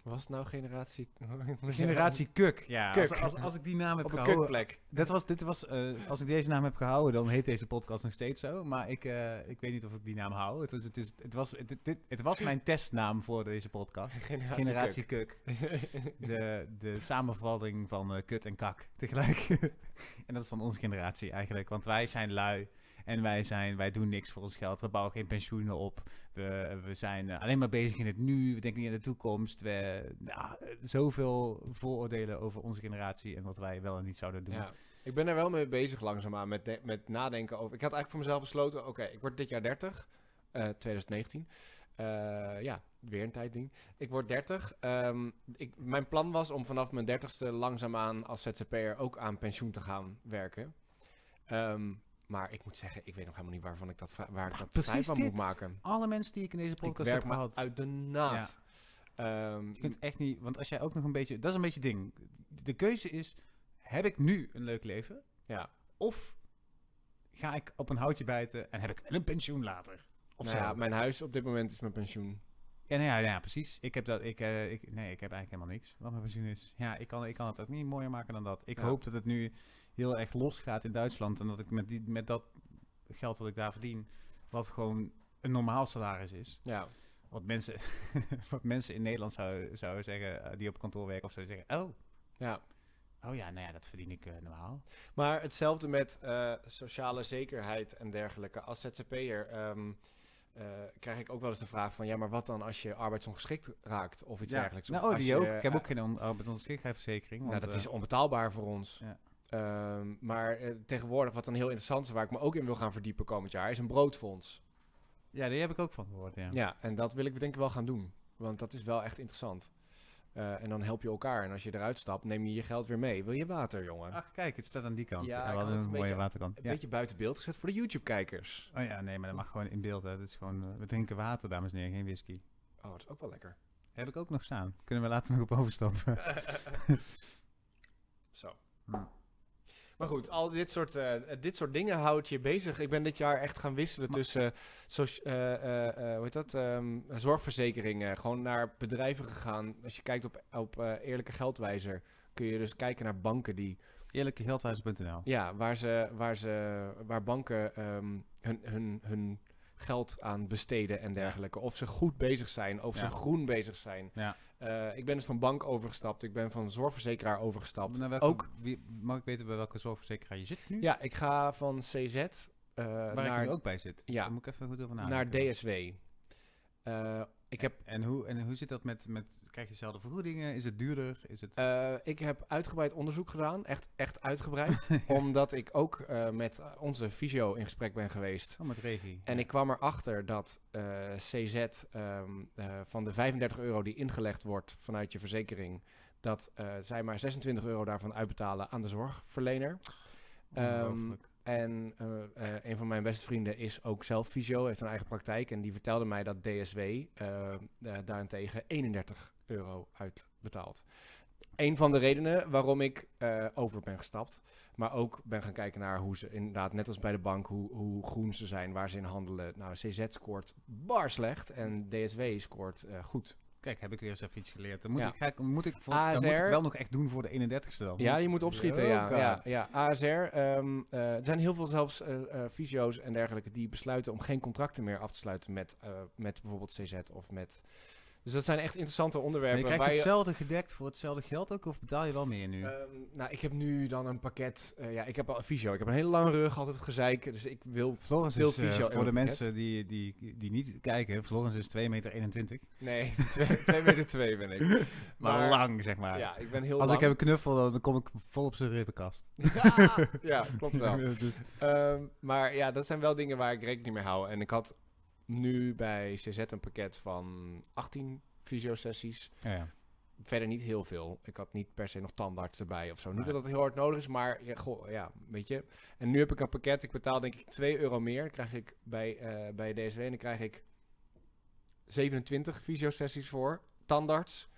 Was het nou generatie... Generatie Kuk. Ja, Kuk. Als, als, als ik die naam heb Op een gehouden. kutplek. Dat was, dit was, eh, als ik deze naam heb gehouden, dan heet deze podcast nog steeds zo. Maar ik, eh, ik weet niet of ik die naam hou. Het was, het is, het was, het, dit- het was mijn testnaam voor deze podcast. Generatie, Generatie Kuk. De, de samenvatting van eh, kut en kak tegelijk. en dat is dan onze generatie eigenlijk. Want wij zijn lui. En wij, zijn, wij doen niks voor ons geld. We bouwen geen pensioenen op. We, we zijn eh, alleen maar bezig in het nu. We denken niet aan de toekomst. We, nou, eh, zoveel vooroordelen over onze generatie. En wat wij wel en niet zouden doen. Ja. Ik ben er wel mee bezig langzaamaan met, de- met nadenken over... Ik had eigenlijk voor mezelf besloten, oké, ik word dit jaar 30. eh 2019. Eh, ja, weer een tijdding. Ik word 30. Ehm, ik, mijn plan was om vanaf mijn 30ste langzaamaan als ZZP'er ook aan pensioen te gaan werken. Ehm, maar ik moet zeggen, ik weet nog helemaal niet waarvan ik dat, waar ik dat precies vrij van moet maken. Alle mensen die ik in deze podcast werk heb gehad. uit de naad. Ehm, Je kunt echt niet, want als jij ook nog een beetje, dat is een beetje het ding. De keuze is, heb ik nu een leuk leven? ja. Of ga ik op een houtje bijten en heb ik een pensioen later? Of Nou ja, mijn huis op dit moment is mijn pensioen. Ja, nou ja, ja, precies. Ik heb dat, ik, eh, ik, nee, ik heb eigenlijk helemaal niks wat mijn pensioen is. Ja, ik kan, ik kan het ook niet mooier maken dan dat. Ik Ja. hoop dat het nu heel erg los gaat in Duitsland en dat ik met, die, met dat geld dat ik daar verdien, wat gewoon een normaal salaris is. Ja. Wat mensen, wat mensen in Nederland zouden zouden zeggen, eh, die op kantoor werken, of zouden zeggen, oh, ja. oh ja, nou ja, dat verdien ik eh, normaal. Maar hetzelfde met eh, sociale zekerheid en dergelijke. Als ZZP'er eh krijg ik ook wel eens de vraag van... ja, maar wat dan als je arbeidsongeschikt raakt of iets Ja. dergelijks? Of Nou, oh, die je, ook. Ik heb ook geen on- arbeidsongeschiktheidsverzekering. Nou, dat is onbetaalbaar voor ons. Ja. Ehm, maar eh, tegenwoordig, wat dan heel interessant is... waar ik me ook in wil gaan verdiepen komend jaar... is een broodfonds. Ja, die heb ik ook van gehoord, ja. Ja, en dat wil ik denk ik wel gaan doen. Want dat is wel echt interessant. Eh, en dan help je elkaar. En als je eruit stapt, neem je je geld weer mee. Wil je water, jongen? Ach, kijk, het staat aan die kant. Ja, Ja, we hadden een een mooie beetje- waterkant. Een Ja. beetje buiten beeld gezet voor de YouTube-kijkers. Oh ja, nee, maar dat mag gewoon in beeld. Hè. Het is gewoon, eh, we drinken water, dames en heren, geen whisky. Oh, dat is ook wel lekker. Heb ik ook nog staan. Kunnen we later nog op overstappen. Zo. Hm. Maar goed, al dit soort, eh, dit soort dingen houdt je bezig. Ik ben dit jaar echt gaan wisselen Maar- tussen eh, eh, hoe heet dat? Ehm, zorgverzekeringen. Gewoon naar bedrijven gegaan. Als je kijkt op, op Eerlijke Geldwijzer, kun je dus kijken naar banken die Eerlijkegeldwijzer.nl. Ja, waar, ze, waar, ze, waar banken ehm, hun, hun, hun geld aan besteden en dergelijke. Of ze goed bezig zijn, of Ja. ze groen bezig zijn. Ja. Eh, ik ben dus van bank overgestapt, ik ben van zorgverzekeraar overgestapt. Naar welke- Ook, wie, mag ik weten bij welke zorgverzekeraar je zit nu? ja, ik ga van CZ eh, Waar naar, ik nu ook bij zit. Dus Ja. daar moet ik even goed over naar nadenken. DSW. Eh, ik heb En hoe, en hoe zit dat met, met, krijg je dezelfde vergoedingen? Is het duurder? Is het... Eh, ik heb uitgebreid onderzoek gedaan, echt, echt uitgebreid. omdat ik ook eh, met onze fysio in gesprek ben geweest. oh, met regie. En Ja. ik kwam erachter dat CZ ehm, eh, van de 35 euro die ingelegd wordt vanuit je verzekering, dat zij maar 26 euro daarvan uitbetalen aan de zorgverlener. Ongelooflijk. En eh, eh, een van mijn beste vrienden is ook zelf fysio, heeft een eigen praktijk. En die vertelde mij dat DSW eh, daarentegen 31 euro uitbetaalt. Een van de redenen waarom ik over ben gestapt. Maar ook ben gaan kijken naar hoe ze inderdaad, net als bij de bank, hoe, hoe groen ze zijn, waar ze in handelen. Nou, CZ scoort bar slecht en DSW scoort goed. Kijk, heb ik weer eens even iets geleerd. Dan moet, Ja. ik, ga ik, moet, ik, voor, dan moet ik wel nog echt doen voor de 31ste dan. Ja, je moet opschieten. Oh, Ja, God. ja, ja. ASR. ehm, eh, er zijn heel veel zelfs fysio's en dergelijke die besluiten om geen contracten meer af te sluiten met, met bijvoorbeeld CZ of met. Dus dat zijn echt interessante onderwerpen. je krijgt waar je- hetzelfde gedekt voor hetzelfde geld ook, of betaal je wel meer nu? Ehm, nou, ik heb nu dan een pakket. eh, ja, ik heb al een fysio. Ik heb een hele lange rug, altijd gezeik. Dus ik wil. Florence veel is, eh, fysio voor de mensen die, die, die niet kijken, Florence is 2 meter 21. Nee, 2 meter 2 ben ik. Maar, lang, zeg maar. Ja, ik ben heel Als lang. ik heb een knuffel, dan kom ik vol op zijn ribbenkast. ja, ja, klopt wel. dus, Ehm, maar ja, dat zijn wel dingen waar ik rekening mee hou. En ik had nu bij CZ een pakket van 18 fysio-sessies. ja, ja. Verder niet heel veel. Ik had niet per se nog tandarts erbij of zo. Niet Nee. dat dat heel hard nodig is, maar ja, goh, ja, weet je. En nu heb ik een pakket. Ik betaal denk ik 2 euro meer. Dan krijg ik bij, eh, bij DSW en dan krijg ik 27 fysio-sessies voor. Tandarts.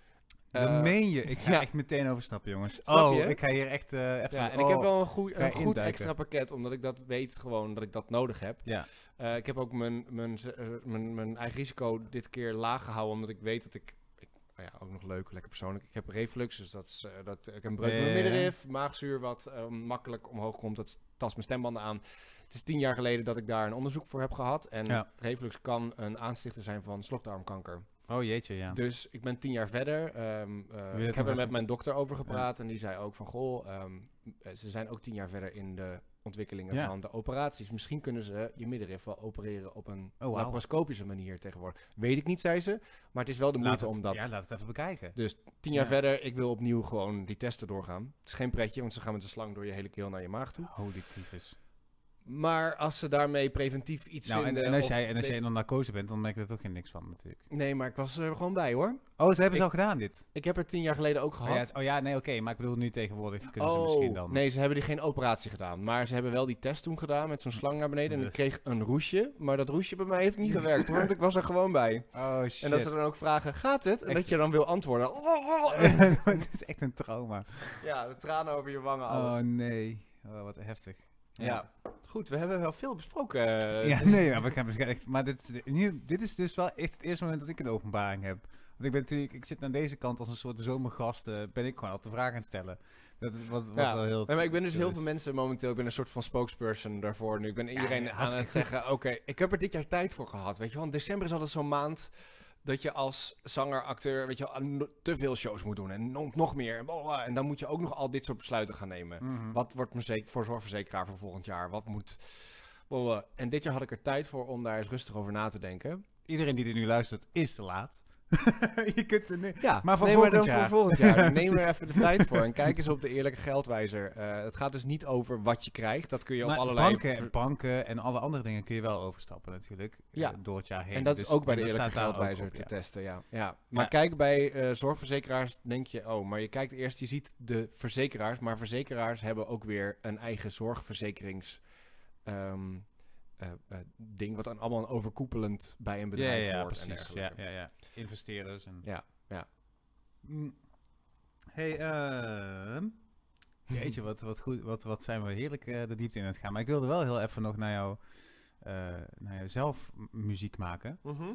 Dat Eh, meen je. Ik ga ja. echt meteen overstappen, jongens. Snap oh, je? ik ga hier echt eh, even... Ja, en oh. ik heb wel een, een goed extra pakket, omdat ik dat weet gewoon dat ik dat nodig heb. Ja, Eh, ik heb ook mijn, mijn, eh, mijn, mijn eigen risico dit keer laag gehouden, omdat ik weet dat ik... ik nou ja, ook nog leuk, lekker persoonlijk. Ik heb reflux, dus dat is, eh, dat, ik heb een breuk in mijn middenrif, maagzuur wat makkelijk omhoog komt. Dat tast mijn stembanden aan. Het is tien jaar geleden dat ik daar een onderzoek voor heb gehad. En Ja. reflux kan een aanstichter zijn van slokdarmkanker. oh jeetje, ja. Dus ik ben tien jaar verder. Het ik heb er met mijn dokter over gepraat. En die zei ook van, goh, ehm, eh, ze zijn ook tien jaar verder in de ontwikkelingen Ja. van de operaties. Misschien kunnen ze je middenrif wel opereren op een wauw. laparoscopische manier tegenwoordig. Weet ik niet, zei ze. Maar het is wel de moeite om dat... Ja, laat het even bekijken. Dus tien jaar Ja. verder, ik wil opnieuw gewoon die testen doorgaan. Het is geen pretje, want ze gaan met de slang door je hele keel naar je maag toe. Holy tyfus. Maar als ze daarmee preventief iets Nou, en, vinden... en als of jij, en als jij in een narcose bent, dan merk je er toch geen niks van natuurlijk. Nee, maar ik was er gewoon bij, hoor. Oh, ze hebben Ik- ze al gedaan dit? Ik heb er tien jaar geleden ook Oh gehad. ja, oh ja, nee, oké. maar ik bedoel nu tegenwoordig kunnen ze Oh, misschien dan... nee, ze hebben die geen operatie gedaan. Maar ze hebben wel die test toen gedaan met zo'n slang naar beneden. En ik Ugh. kreeg een roesje. Maar dat roesje bij mij heeft niet gewerkt hoor, want ik was er gewoon bij. Oh shit. En dat ze dan ook vragen, gaat het? En Echt? dat je dan wil antwoorden. Het is echt een trauma. ja, de tranen over je wangen, Oh alles. nee. Oh, wat heftig. Ja. goed, we hebben wel veel besproken. Ja, nee, maar, we gaan echt, maar dit, is- nu, dit is dus wel echt het eerste moment dat ik een openbaring heb. Want ik ben natuurlijk, ik zit aan deze kant als een soort zomergast, eh, ben ik gewoon al de vraag aan het stellen. Dat is wat, Ja. wel heel... Nee, maar ik ben dus heel veel mensen momenteel, ik ben een soort van spokesperson daarvoor nu. Ik ben iedereen ja, aan het zeggen, oké, ik heb er dit jaar tijd voor gehad, weet je. Want december is altijd zo'n maand dat je als zanger, acteur, weet je wel, te veel shows moet doen. En nog, nog meer. En, dan moet je ook nog al dit soort besluiten gaan nemen. Mhm. Wat wordt mijn voor zorgverzekeraar voor volgend jaar? Wat moet... En dit jaar had ik er tijd voor om daar eens rustig over na te denken. Iedereen die dit nu luistert, is te laat. je kunt er. Ja, Maar voor nee, volgend dan jaar. voor volgend jaar. Ja, Neem er even de tijd voor en kijk eens op de eerlijke geldwijzer. Eh, het gaat dus niet over wat je krijgt. Dat kun je op allerlei... banken, ver- banken en alle andere dingen kun je wel overstappen natuurlijk. eh, Ja. door het jaar heen. En dat is Dus- ook bij de eerlijke geldwijzer op, te ja. testen, ja. ja. Maar kijk, bij eh, zorgverzekeraars denk je, oh, maar je kijkt eerst, je ziet de verzekeraars, maar verzekeraars hebben ook weer een eigen zorgverzekerings eh, eh, ding, wat dan allemaal overkoepelend bij een Ja, bedrijf ja, ja, hoort en precies. Ja, dergelijke. ja, ja. Investeerders en... Ja, ja. Mm. Hey, ehm jeetje, wat, wat, goed, wat, wat zijn we heerlijk eh, de diepte in het gaan. Maar ik wilde wel heel even nog naar jou, eh, naar jou zelf muziek maken. Mhm.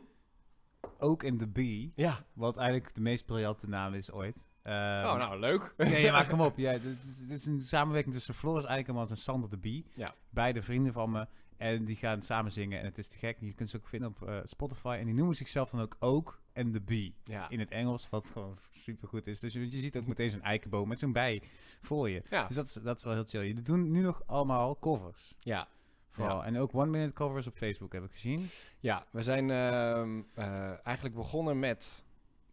Ook in The Bee, Ja. wat eigenlijk de meest briljante naam is ooit. Ehm, oh, nou, leuk. Nee, ja, maar kom op. Ja, dit, is- dit is een samenwerking tussen Floris Eikemans en Sander de Bie. Ja. Beide vrienden van me. En die gaan samen zingen en het is te gek. Je kunt ze ook vinden op eh, Spotify. En die noemen zichzelf dan ook Ook en The Bee. Ja. In het Engels, wat gewoon super goed is. Dus je, je ziet ook meteen zo'n eikenboom met zo'n bij voor je. Ja. Dus dat is, dat is wel heel chill. Je doen nu nog allemaal covers. Ja. Vooral. En ook one-minute covers op Facebook heb ik gezien. Ja, we zijn ehm, eh, eigenlijk begonnen met...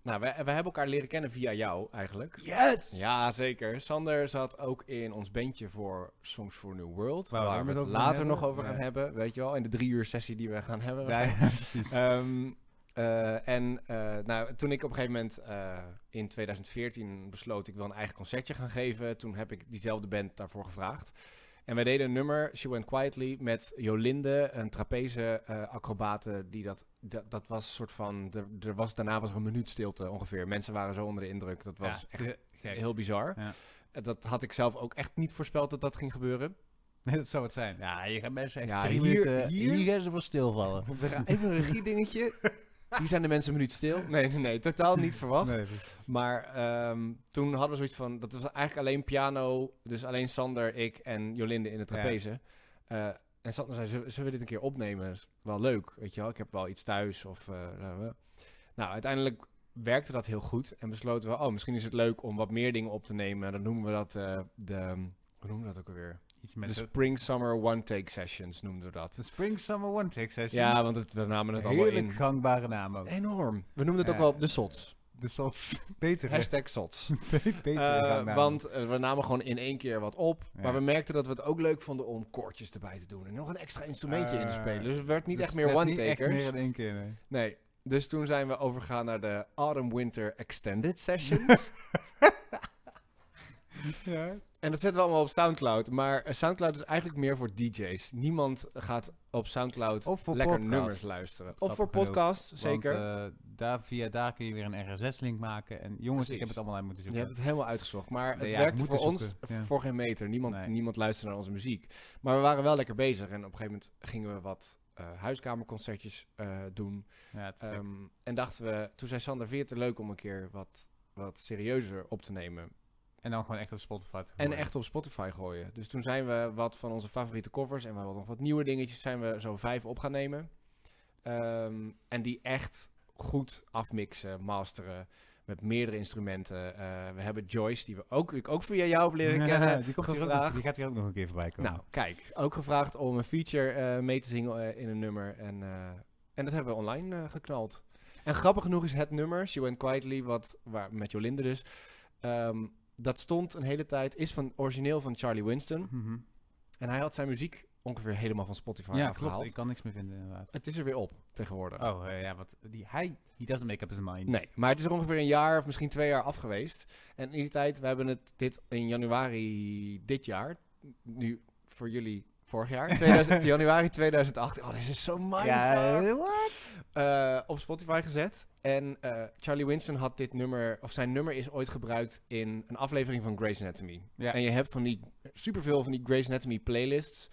Nou, wij hebben elkaar leren kennen via jou eigenlijk. Yes! Ja, zeker. Sander zat ook in ons bandje voor Songs for New World. Waar we Waar het we later nog over Ja. gaan hebben. Weet je wel, in de drie uur sessie die we gaan hebben. Ja, ja, precies. Ehm, eh, en eh, nou, toen ik op een gegeven moment eh, in 2014 besloot ik wil een eigen concertje gaan geven, toen heb ik diezelfde band daarvoor gevraagd. En wij deden een nummer, She Went Quietly, met Jolinde, een trapeze-acrobate. die dat, dat, dat was een soort van, er, er was, daarna was er een minuut stilte ongeveer. Mensen waren zo onder de indruk, dat was Ja, echt heel bizar. Ja. Eh, Dat had ik zelf ook echt niet voorspeld dat dat ging gebeuren. Nee, dat zou het zijn. Ja, je gaat mensen echt Ja, drie hier- minuten... hier- Hier gaan ze voor stilvallen. We gaan even een regie-dingetje. Hier zijn de mensen een minuut stil. Nee, nee, nee, totaal niet verwacht. Nee. Maar ehm, toen hadden we zoiets van, dat was eigenlijk alleen piano, dus alleen Sander, ik en Jolinde in de trapeze. Eh, en Sander zei, zullen, we dit een keer opnemen? Dat is wel leuk, weet je wel. Ik heb wel iets thuis. Of, eh, nou, uiteindelijk werkte dat heel goed. En besloten we, oh, misschien is het leuk om wat meer dingen op te nemen. En dan noemen we dat eh, de, hoe noemen we dat ook alweer? Iets met De Spring Summer One Take Sessions noemden we dat. de Spring Summer One Take Sessions. Ja, want het, we namen het allemaal Heerlijk in. gangbare naam ook. Enorm. We noemden het ook wel de SOTS. De sots. Beter. hè? Hashtag SOTS. Beter. Eh, gangnaam. want eh, we namen gewoon in één keer wat op. Ja. Maar we merkten dat we het ook leuk vonden om koortjes erbij te doen. En nog een extra instrumentje in te Eh, spelen. Dus het werd niet Dus echt meer werd niet echt one-takers. meer in één keer, nee. Nee. Dus toen zijn we overgegaan naar de Autumn Winter Extended Sessions. Ja. En dat zetten we allemaal op Soundcloud. Maar eh, Soundcloud is eigenlijk meer voor DJ's. Niemand gaat op Soundcloud Of voor lekker podcast. nummers luisteren. Of voor genoeg. podcasts, zeker. Want, eh, daar, via daar kun je weer een RSS-link maken. En jongens, ik heb het allemaal uit moeten Je zoeken. hebt het helemaal uitgezocht. Maar het Nee, ja, werkte voor ons ja. voor geen meter. Niemand, Nee. niemand luisterde naar onze muziek. Maar we waren wel lekker bezig. En op een gegeven moment gingen we wat eh, huiskamerconcertjes eh, doen. Ja. Ehm, en dachten we, toen zei Sander, vind je het te leuk om een keer wat, wat serieuzer op te nemen? En dan gewoon echt op Spotify En echt op Spotify gooien. Dus toen zijn we wat van onze favoriete covers en we hadden nog wat nieuwe dingetjes, zijn we zo vijf op gaan nemen. Ehm, en die echt goed afmixen, masteren. Met meerdere instrumenten. Eh, we hebben Joyce, die we ook, ik ook via jou heb leren kennen. die, komt hier ook, die gaat hier ook nog een keer voorbij komen. Nou, kijk, ook gevraagd om een feature eh, mee te zingen eh, in een nummer. En, en dat hebben we online geknald. En grappig genoeg is het nummer, She Went Quietly, wat, waar, met Jolinde dus. ehm, dat stond een hele tijd, is van origineel van Charlie Winston. Mhm. En hij had zijn muziek ongeveer helemaal van Spotify Ja, afgehaald. klopt. Ik kan niks meer vinden inderdaad. Het is er weer op tegenwoordig. Oh, eh, ja, wat, die, hij, he doesn't make up his mind. Nee, maar het is er ongeveer een jaar of misschien twee jaar af geweest. En in die tijd, we hebben het dit in januari dit jaar, nu voor jullie vorig jaar, 2000, januari 2008. Oh, dit is zo mindfuck. Ja, eh, what? eh, op Spotify gezet. En eh, Charlie Winston had dit nummer, of zijn nummer is ooit gebruikt in een aflevering van Grey's Anatomy. Ja. En je hebt van die superveel van die Grey's Anatomy playlists.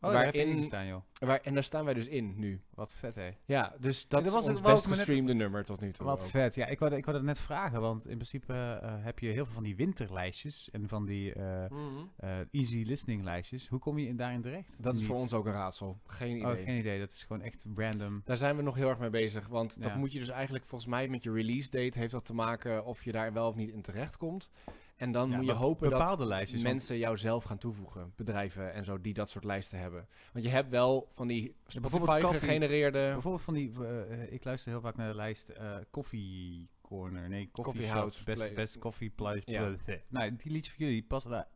Oh, daar heb je waarin, in staan, joh. waar, en daar staan wij dus in nu. Wat vet, hè. Ja, dus dat dat was het- ons best net- gestreamde nummer tot nu toe. Wat ook. vet. Ja, ik wou, ik wou dat net vragen, want in principe eh, heb je heel veel van die winterlijstjes en van die eh, Mhm. eh, easy listening lijstjes. Hoe kom je in, daarin terecht? Dat is voor ons ook een raadsel. Geen idee. Oh, geen idee. Dat is gewoon echt random. Daar zijn we nog heel erg mee bezig. Want dat moet je dus eigenlijk volgens mij met je release date heeft dat te maken of je daar wel of niet in terecht komt. En dan Ja, moet je hopen dat lijstjes. want mensen jou zelf gaan toevoegen. Bedrijven en zo die dat soort lijsten hebben. Want je hebt wel van die bijvoorbeeld Spotify koffie- gegenereerde... Bijvoorbeeld van die, eh, eh, ik luister heel vaak naar de lijst eh Coffee Corner, nee, Coffee, Coffee best, best Coffee Place. Ja. Nou, die liedjes van jullie passen daar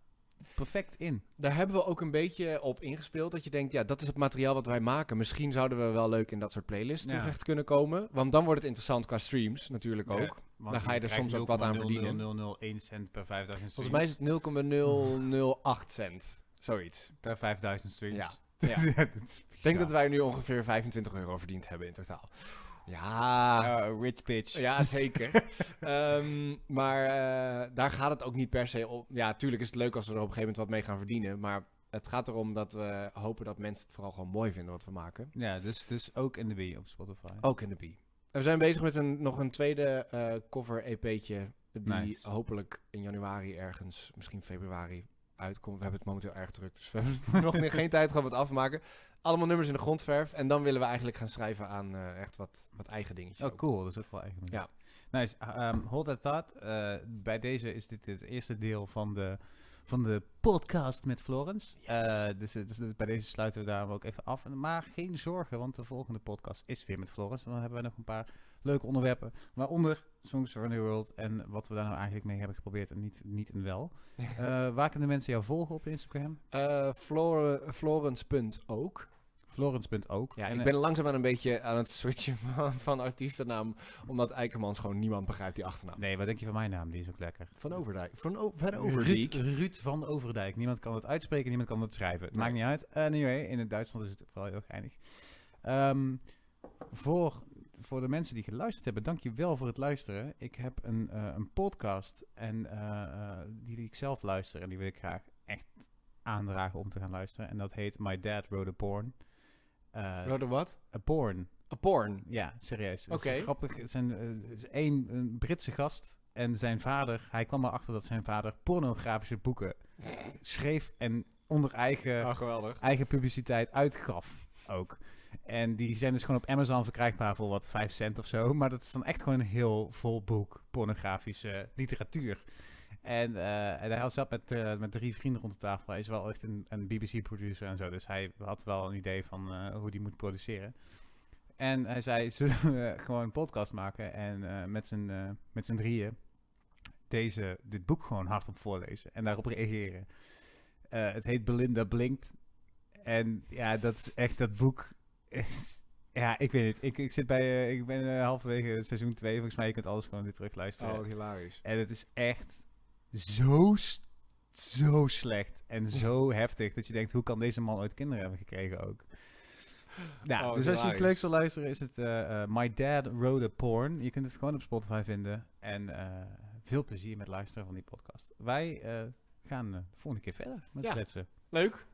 perfect in. Daar hebben we ook een beetje op ingespeeld. Dat je denkt, ja, dat is het materiaal wat wij maken. Misschien zouden we wel leuk in dat soort playlists Ja. terecht kunnen komen. Want dan wordt het interessant qua streams natuurlijk Ja. ook. Want Daar ga je er soms ook wat aan verdienen. 0,0001 cent per 5000 Volgens mij is het 0,008 cent. Zoiets. per 5000 streams. Ja. Ja. Ik denk dat wij nu ongeveer 25 euro verdiend hebben in totaal. Ja, Ah, rich bitch. ja zeker. Ehm, maar eh, daar gaat het ook niet per se om. Ja, tuurlijk is het leuk als we er op een gegeven moment wat mee gaan verdienen. Maar het gaat erom dat we hopen dat mensen het vooral gewoon mooi vinden wat we maken. Ja, dus, dus ook in de B op Spotify. Ook in de B. En we zijn bezig met een, nog een tweede eh, cover EP'tje. Die Nice. hopelijk in januari ergens, misschien februari, uitkomt. We hebben het momenteel erg druk, dus we hebben nog geen tijd gehad om het af te maken. Allemaal nummers in de grondverf. En dan willen we eigenlijk gaan schrijven aan eh, echt wat, wat eigen dingetjes. Oh, ook. cool. Dat is ook wel eigenlijk. Ja. Nice. Um, hold that thought. Eh, bij deze is dit het eerste deel van de, van de podcast met Florence. Yes. Eh, dus, dus, dus bij deze sluiten we daar ook even af. Maar geen zorgen, want de volgende podcast is weer met Florence. En dan hebben we nog een paar leuke onderwerpen. Waaronder Songs for a New World en wat we daar nou eigenlijk mee hebben geprobeerd en niet, niet en wel. Eh, waar kunnen mensen jou volgen op Instagram? Eh, Flor Florence.ook. Florence.ook. Ja, En, ik eh, ben langzaam aan een beetje aan het switchen van, van artiestennaam. Omdat Eikermans gewoon niemand begrijpt die achternaam. Nee, wat denk je van mijn naam? Die is ook lekker. Van Overdijk. Van, o van Overdijk. Ruud van Overdijk. Niemand kan het uitspreken, niemand kan het schrijven. Het Nee. maakt niet uit. Anyway, in het Duitsland is het vooral heel geinig. Ehm, voor, voor de mensen die geluisterd hebben, dank je wel voor het luisteren. Ik heb een, eh, een podcast en, eh, eh, die ik zelf luister en die wil ik graag echt aandragen om te gaan luisteren. En dat heet My Dad Wrote a Porn. Eh, Rode wat? a Porn. A porn. Ja, serieus. Oké. grappig. Het zijn, is één een Britse gast en zijn vader, hij kwam erachter dat zijn vader pornografische boeken schreef en onder eigen, Oh, geweldig. eigen publiciteit uitgaf ook. En die zijn dus gewoon op Amazon verkrijgbaar voor wat 5 cent of zo. Maar dat is dan echt gewoon een heel vol boek pornografische literatuur. En, eh, en hij had zat met, eh, met drie vrienden rond de tafel. Hij is wel echt een, een BBC-producer en zo. Dus hij had wel een idee van eh, hoe die moet produceren. En hij zei, zullen gewoon een podcast maken en met z'n met z'n drieën deze, dit boek gewoon hardop voorlezen en daarop reageren. Het heet Belinda Blinkt. En ja, dat is echt dat boek. Ja, ik weet het. Ik, ik zit bij, eh, ik ben eh, halverwege seizoen 2. Volgens mij je kunt alles gewoon weer terug luisteren. Oh, hilarisch. En het is echt zo, zo slecht en zo heftig dat je denkt, hoe kan deze man ooit kinderen hebben gekregen ook? Nou, Oh, dus als je iets leuks wil luisteren, is het eh, My Dad Wrote a Porn. Je kunt het gewoon op Spotify vinden. En veel plezier met luisteren van die podcast. Wij gaan de volgende keer verder met Ja. Leuk.